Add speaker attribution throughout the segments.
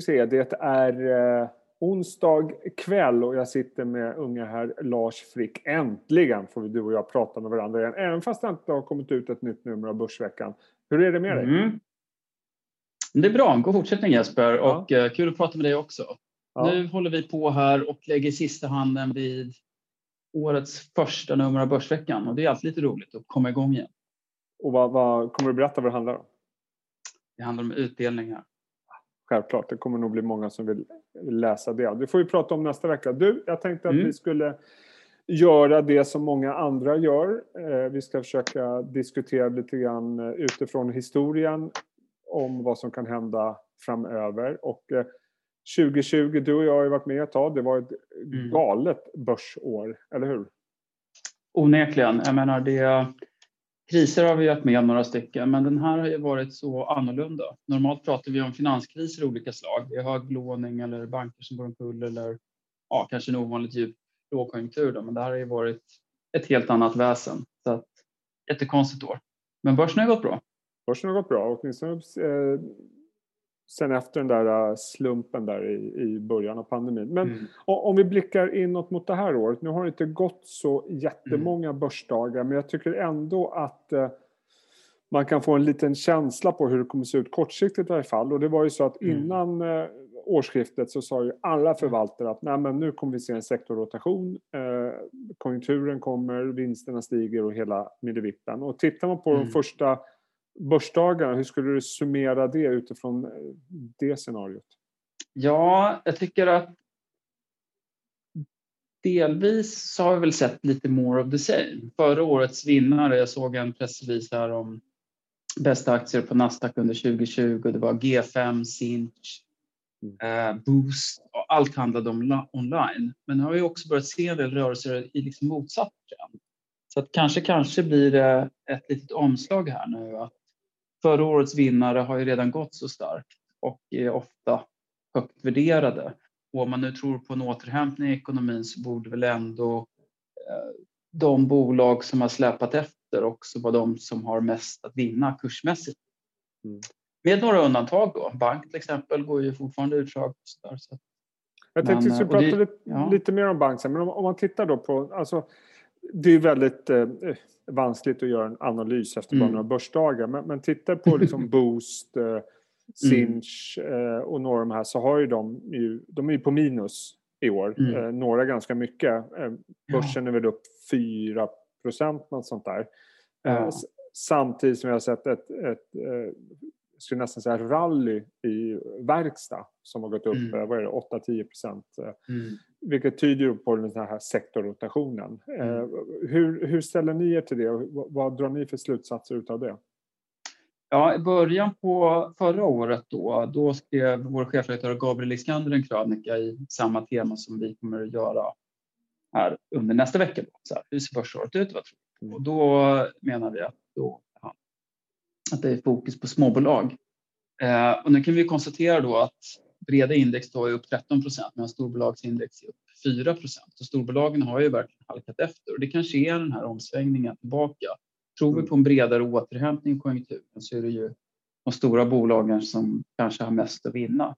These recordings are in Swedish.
Speaker 1: ska vi se, det är eh, onsdag kväll och jag sitter med unga herr Lars Frick. Äntligen får vi du och jag prata med varandra igen, även fast det inte har kommit ut ett nytt nummer av Börsveckan. Hur är det med dig?
Speaker 2: Mm. Det är bra, god fortsättning Jesper ja. och uh, kul att prata med dig också. Ja. Nu håller vi på här och lägger sista handen vid årets första nummer av Börsveckan och det är alltid lite roligt att komma igång igen.
Speaker 1: Och vad, vad kommer du berätta vad det handlar om?
Speaker 2: Det handlar om utdelningar.
Speaker 1: Självklart, det kommer nog bli många som vill läsa det. Det får vi prata om nästa vecka. Du, jag tänkte att mm. vi skulle göra det som många andra gör. Eh, vi ska försöka diskutera lite grann eh, utifrån historien om vad som kan hända framöver. Och 2020, eh, du och jag har ju varit med ett tag, det var ett mm. galet börsår, eller hur?
Speaker 2: Onekligen. Jag menar, det, kriser har vi varit med om några stycken, men den här har ju varit så annorlunda. Normalt pratar vi om finanskriser i olika slag. Det är hög belåning eller banker som går omkull eller ja, kanske en ovanligt djup lågkonjunktur. Då, men det här har ju varit ett helt annat väsen. Så att, jättekonstigt år. Men börsen har gått bra.
Speaker 1: Börsen har gått bra, åtminstone eh, sen efter den där eh, slumpen där i, i början av pandemin. Men mm. om vi blickar inåt mot det här året. Nu har det inte gått så jättemånga mm. börsdagar men jag tycker ändå att eh, man kan få en liten känsla på hur det kommer se ut kortsiktigt i varje fall. Och det var ju så att mm. innan eh, årsskiftet så sa ju alla förvaltare att Nej, men nu kommer vi se en sektorrotation. Eh, konjunkturen kommer, vinsterna stiger och hela middevippen. Och tittar man på mm. de första börsdagarna, hur skulle du summera det utifrån det scenariot?
Speaker 2: Ja, jag tycker att delvis så har vi väl sett lite more of the same. Förra årets vinnare, jag såg en pressrelease här om bästa aktier på Nasdaq under 2020. Det var G5, Sinch, mm. eh, Boost och allt handlade om online. Men nu har vi också börjat se en del rörelser i liksom motsatt trend. Så att kanske, kanske blir det ett litet omslag här nu att förra årets vinnare har ju redan gått så starkt och är ofta högt värderade. Och om man nu tror på en återhämtning i ekonomin så borde väl ändå eh, de bolag som har släpat efter också vara de som har mest att vinna kursmässigt. Mm. Med några undantag då. Bank till exempel går ju fortfarande utdrag. Så
Speaker 1: jag tänkte att vi skulle prata det, lite, ja. lite, mer om bank men om, om, man tittar då på, alltså, det är väldigt eh, vanskligt att göra en analys efter bara mm. några börsdagar. Men, men titta på liksom Boost, eh, Sinch eh, och några av de här så har ju de ju, de är ju på minus i år. Mm. Eh, några ganska mycket. Eh, börsen ja. är väl upp 4 procent, något sånt där. Eh, ja. Samtidigt som vi har sett ett, ett eh, skulle nästan säga rally i verkstad som har gått upp mm. Eh, vad är det, 8-10 procent. Eh, mm. Vilket tyder på den här sektorrotationen. Mm. Eh, hur, hur ställer ni er till det och vad drar ni för slutsatser utav det?
Speaker 2: Ja, I början på förra året då, då skrev vår chefredaktör Gabriel Iskander en krönika i samma tema som vi kommer att göra här under nästa vecka. Då. Så här, hur ser börsåret ut? Vad tror du? Och då menar vi att då att det är fokus på småbolag. Eh, och nu kan vi konstatera då att breda index då är upp 13 procent medan storbolagsindex är upp 4 procent. Och storbolagen har ju verkligen halkat efter och det kanske är den här omsvängningen tillbaka. Tror vi på en bredare återhämtning i konjunkturen så är det ju de stora bolagen som kanske har mest att vinna.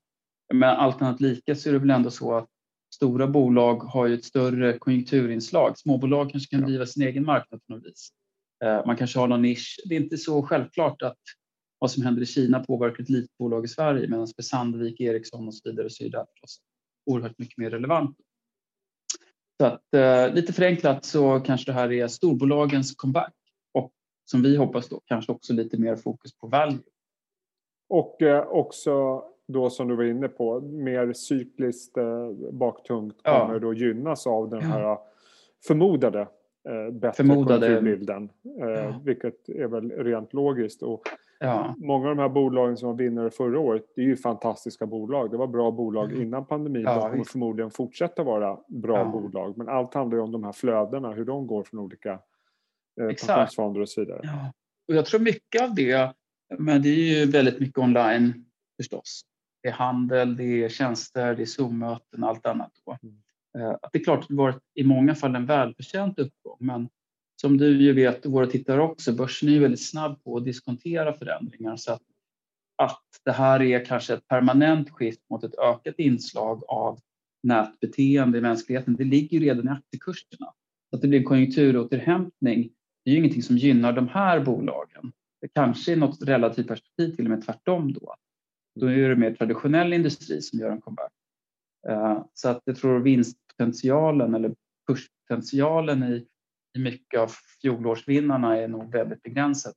Speaker 2: Men allt annat lika så är det väl ändå så att stora bolag har ju ett större konjunkturinslag. Småbolag kanske kan driva sin egen marknad på något vis. Eh, man kanske har någon nisch. Det är inte så självklart att vad som händer i Kina påverkar ett litet bolag i Sverige medan för Sandvik, Ericsson och så vidare så är det förstås oerhört mycket mer relevant. Så att, eh, lite förenklat så kanske det här är storbolagens comeback och som vi hoppas då kanske också lite mer fokus på value.
Speaker 1: Och eh, också då som du var inne på, mer cykliskt eh, baktungt kommer ja. då gynnas av den här förmodade eh, bättre Förmodade... konjunkturbilden. Eh, ja. Vilket är väl rent logiskt. Och ja. Många av de här bolagen som var vinnare förra året, det är ju fantastiska bolag. Det var bra bolag mm. innan pandemin. Ja, de kommer förmodligen fortsätta vara bra bolag. Men allt handlar ju om de här flödena, hur de går från olika eh, pensionsfonder och så vidare.
Speaker 2: Ja. Och jag tror mycket av det, men det är ju väldigt mycket online förstås. Det är handel, det är tjänster, det är Zoom-möten, allt annat. Då. Mm. Eh, att det är klart att det varit i många fall en välförtjänt uppgång men som du ju vet och våra tittare också, börsen är ju väldigt snabb på att diskontera förändringar så att att det här är kanske ett permanent skift mot ett ökat inslag av nätbeteende i mänskligheten. Det ligger ju redan i aktiekurserna. Att det blir en konjunkturåterhämtning det är ju ingenting som gynnar de här bolagen. Det kanske i något relativt perspektiv till och med tvärtom då. Då är det mer traditionell industri som gör en comeback. Eh, så att jag tror vinst vinstpotentialen eller kurspotentialen i, i mycket av fjolårsvinnarna är nog väldigt begränsad.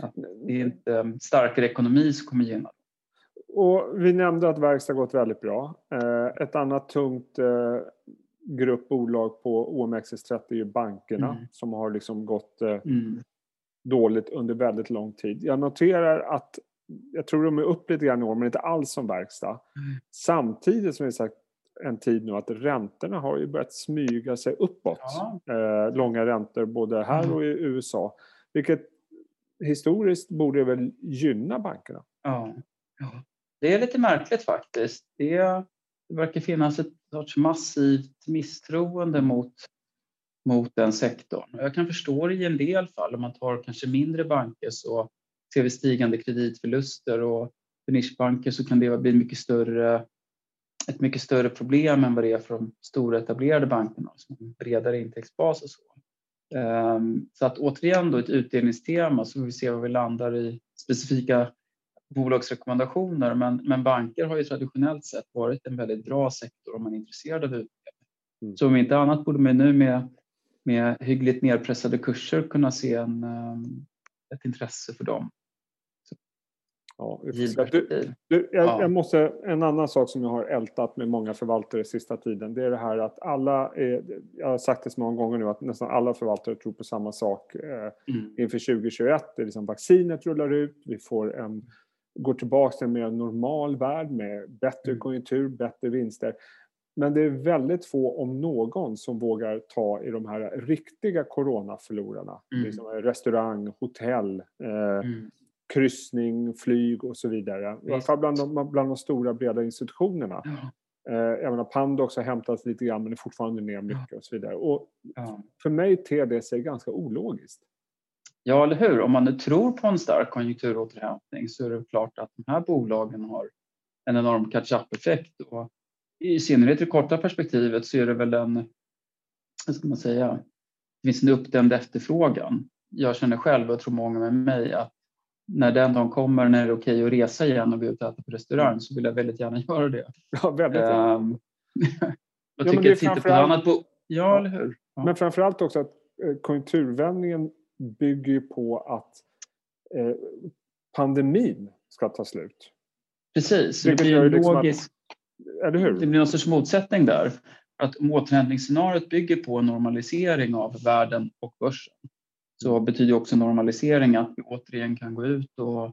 Speaker 2: Att det är inte starkare ekonomi som kommer gynna
Speaker 1: och vi nämnde att verkstad gått väldigt bra. Eh, ett annat tungt eh, grupp bolag på OMXS30 är ju bankerna mm. som har liksom gått mm. dåligt under väldigt lång tid. Jag noterar att jag tror de är upp lite grann i år, men inte alls som verkstad. Mm. Samtidigt som vi sagt en tid nu att räntorna har ju börjat smyga sig uppåt. Ja. Eh, långa räntor både här mm. och i USA. Vilket historiskt borde väl gynna bankerna.
Speaker 2: Ja. ja. Det är lite märkligt faktiskt. Det, det verkar finnas ett sorts massivt misstroende mot, mot den sektorn. Jag kan förstå det i en del fall. Om man tar kanske mindre banker så ser vi stigande kreditförluster och för nischbanker så kan det bli mycket större, ett mycket större problem än vad det är för de stora etablerade bankerna som har en bredare intäktsbas och så. Ehm, så att återigen då ett utdelningstema så får vi se var vi landar i specifika bolagsrekommendationer. Men, men banker har ju traditionellt sett varit en väldigt bra sektor om man är intresserad av utdelning. Mm. Så om inte annat borde man nu med, med hyggligt nedpressade kurser kunna se en, ehm, ett intresse för dem.
Speaker 1: Ja, du, du, jag, ja. jag, måste, en annan sak som jag har ältat med många förvaltare sista tiden det är det här att alla, är, jag har sagt det så många gånger nu att nästan alla förvaltare tror på samma sak eh, mm. inför 2021. Det är liksom vaccinet rullar ut, vi får en, går tillbaka till en mer normal värld med bättre mm. konjunktur, bättre vinster. Men det är väldigt få, om någon, som vågar ta i de här riktiga coronaförlorarna. Mm. Liksom restaurang, hotell, eh, mm kryssning, flyg och så vidare. I alla fall bland de, bland de stora breda institutionerna. Ja. Eh, jag menar, Pandox har hämtat lite grann men är fortfarande ner mycket och så vidare. Och ja. För mig ter det sig ganska ologiskt.
Speaker 2: Ja, eller hur? Om man nu tror på en stark konjunkturåterhämtning så är det klart att de här bolagen har en enorm catch-up-effekt. I synnerhet i det korta perspektivet så är det väl en, vad ska man säga, det finns en uppdämd efterfrågan. Jag känner själv, och jag tror många med mig, att när den dagen kommer när det är okej att resa igen och gå ut och äta på restaurang så vill jag väldigt gärna göra det.
Speaker 1: Ja, väldigt gärna. Um,
Speaker 2: jag tycker ja, att titta på annat bo- Ja, eller hur? Ja.
Speaker 1: Men framförallt också att eh, konjunkturvändningen bygger på att eh, pandemin ska ta slut.
Speaker 2: Precis, det, det blir en liksom logisk... Att, eller hur? Det blir någon sorts motsättning där. Att återhämtningsscenariot bygger på en normalisering av världen och börsen så betyder också normalisering att vi återigen kan gå ut och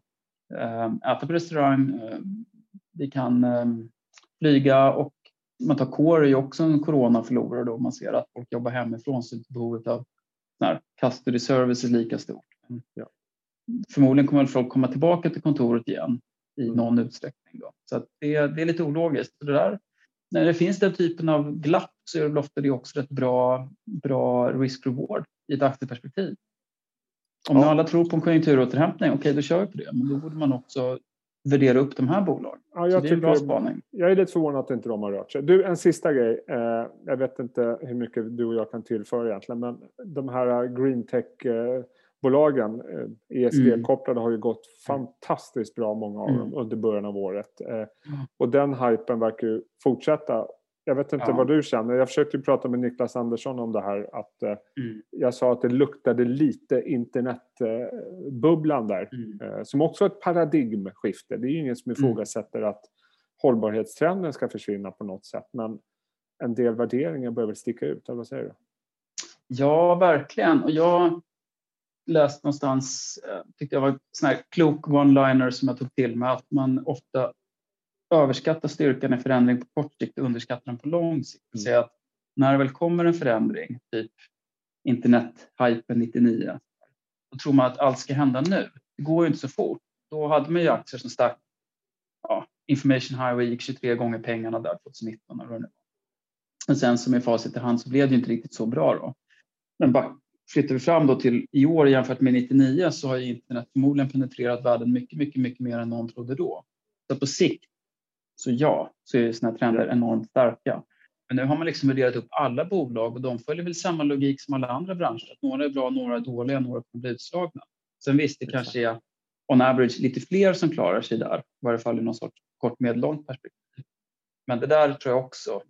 Speaker 2: eh, äta på restaurang. Eh, vi kan eh, flyga och man tar core är ju också en coronaförlorare då man ser att folk jobbar hemifrån så behovet av här, custody service är lika stort. Ja. Förmodligen kommer folk komma tillbaka till kontoret igen i mm. någon utsträckning. Då. Så det, det, är lite ologiskt. Det där, när det finns den typen av glapp så är det ofta det också ett bra, bra risk-reward i ett aktieperspektiv. Om ja. alla tror på en konjunkturåterhämtning, okej okay, då kör vi på det. Men då borde man också värdera upp de här bolagen. Ja, jag, det är bra spaning.
Speaker 1: jag är lite förvånad att inte de har rört sig. Du, en sista grej. Eh, jag vet inte hur mycket du och jag kan tillföra egentligen, men de här green tech eh, bolagen, eh, ESG-kopplade, har ju gått fantastiskt bra många av dem mm. under början av året. Eh, och den hypen verkar ju fortsätta. Jag vet inte ja. vad du känner. Jag försökte prata med Niklas Andersson om det här. Att, eh, mm. Jag sa att det luktade lite internetbubblan där. Mm. Eh, som också är ett paradigmskifte. Det är ju ingen som mm. ifrågasätter mm. att hållbarhetstrenden ska försvinna på något sätt. Men en del värderingar börjar väl sticka ut, eller vad säger du?
Speaker 2: Ja, verkligen. Och jag läste någonstans, eh, tyckte jag var en klok one-liner som jag tog till mig, att man ofta överskatta styrkan i förändring på kort sikt och underskatta den på lång sikt. Mm. Så att när det väl kommer en förändring, typ internethypen 99, då tror man att allt ska hända nu. Det går ju inte så fort. Då hade man ju aktier som stack. Ja, Information Highway gick 23 gånger pengarna där 2019. Eller nu. Men sen som i facit i hand så blev det ju inte riktigt så bra då. Men flyttar vi fram då till i år jämfört med 99 så har internet förmodligen penetrerat världen mycket, mycket, mycket mer än någon trodde då. Så på sikt, så ja, så är sådana trender enormt starka. Men nu har man liksom värderat upp alla bolag och de följer väl samma logik som alla andra branscher. Att några är bra, några är dåliga, några kommer bli utslagna. Sen visst, det kanske är on average lite fler som klarar sig där, i varje fall i någon sorts kort medellångt perspektiv. Men det där tror jag också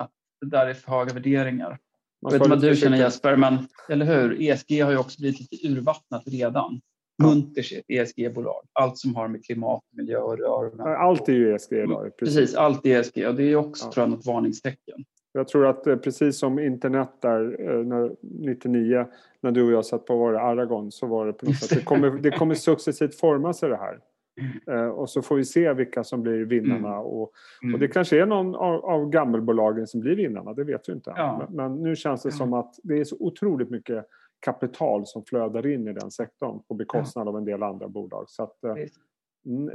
Speaker 2: att det där är för höga värderingar. Jag vet inte vad du känner Jesper, men eller hur? ESG har ju också blivit lite urvattnat redan. Ett ESG-bolag. Allt som har med klimat, miljö och rör.
Speaker 1: Allt är ju ESG idag.
Speaker 2: Precis. precis, allt är ESG och det är också ja. tror jag, något varningstecken.
Speaker 1: Jag tror att eh, precis som internet där eh, när, 99 när du och jag satt på det Aragon så var det på något sätt det kommer, det kommer successivt forma sig det här. Eh, och så får vi se vilka som blir vinnarna. Mm. Och, mm. och det kanske är någon av, av gammelbolagen som blir vinnarna, det vet vi inte. Ja. Men, men, nu känns det som att det är så otroligt mycket kapital som flödar in i den sektorn på bekostnad ja. av en del andra bolag. Så att, eh,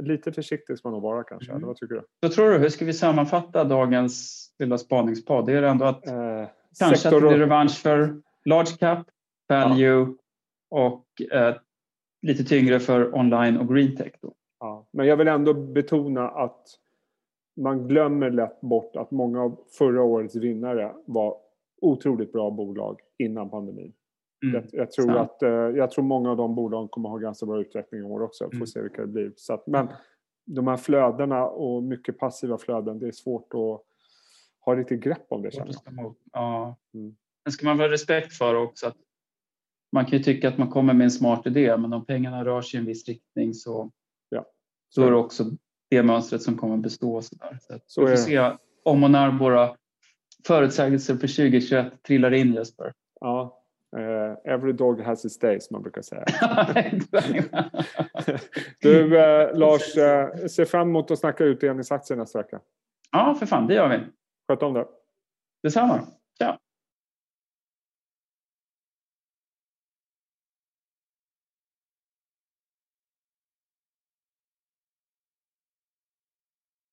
Speaker 1: lite försiktig ska man nog vara kanske. Mm. vad tycker du?
Speaker 2: Vad tror du, hur ska vi sammanfatta dagens lilla spaningspodd? Det är ändå att eh, kanske att det blir revansch för large cap, value ja. och eh, lite tyngre för online och green tech. Då.
Speaker 1: Ja, men jag vill ändå betona att man glömmer lätt bort att många av förra årets vinnare var otroligt bra bolag innan pandemin. Mm. Jag, jag, tror att, eh, jag tror många av de bolagen kommer ha ganska bra utveckling i år också. Får mm. se vilka det blir. Så att, men de här flödena och mycket passiva flöden, det är svårt att ha riktigt grepp om det.
Speaker 2: Ja. Mm. Men ska man ha respekt för också att man kan ju tycka att man kommer med en smart idé, men om pengarna rör sig i en viss riktning så så är det också det mönstret som kommer bestå. Så där. Så, så vi får se om och när våra förutsägelser för 2021 trillar in Jesper.
Speaker 1: Ja, uh, every dog has its day som man brukar säga. du uh, Lars, uh, ser fram emot att snacka utdelningsaktier nästa vecka.
Speaker 2: Ja, för fan, det gör vi.
Speaker 1: Sköt om det.
Speaker 2: Detsamma.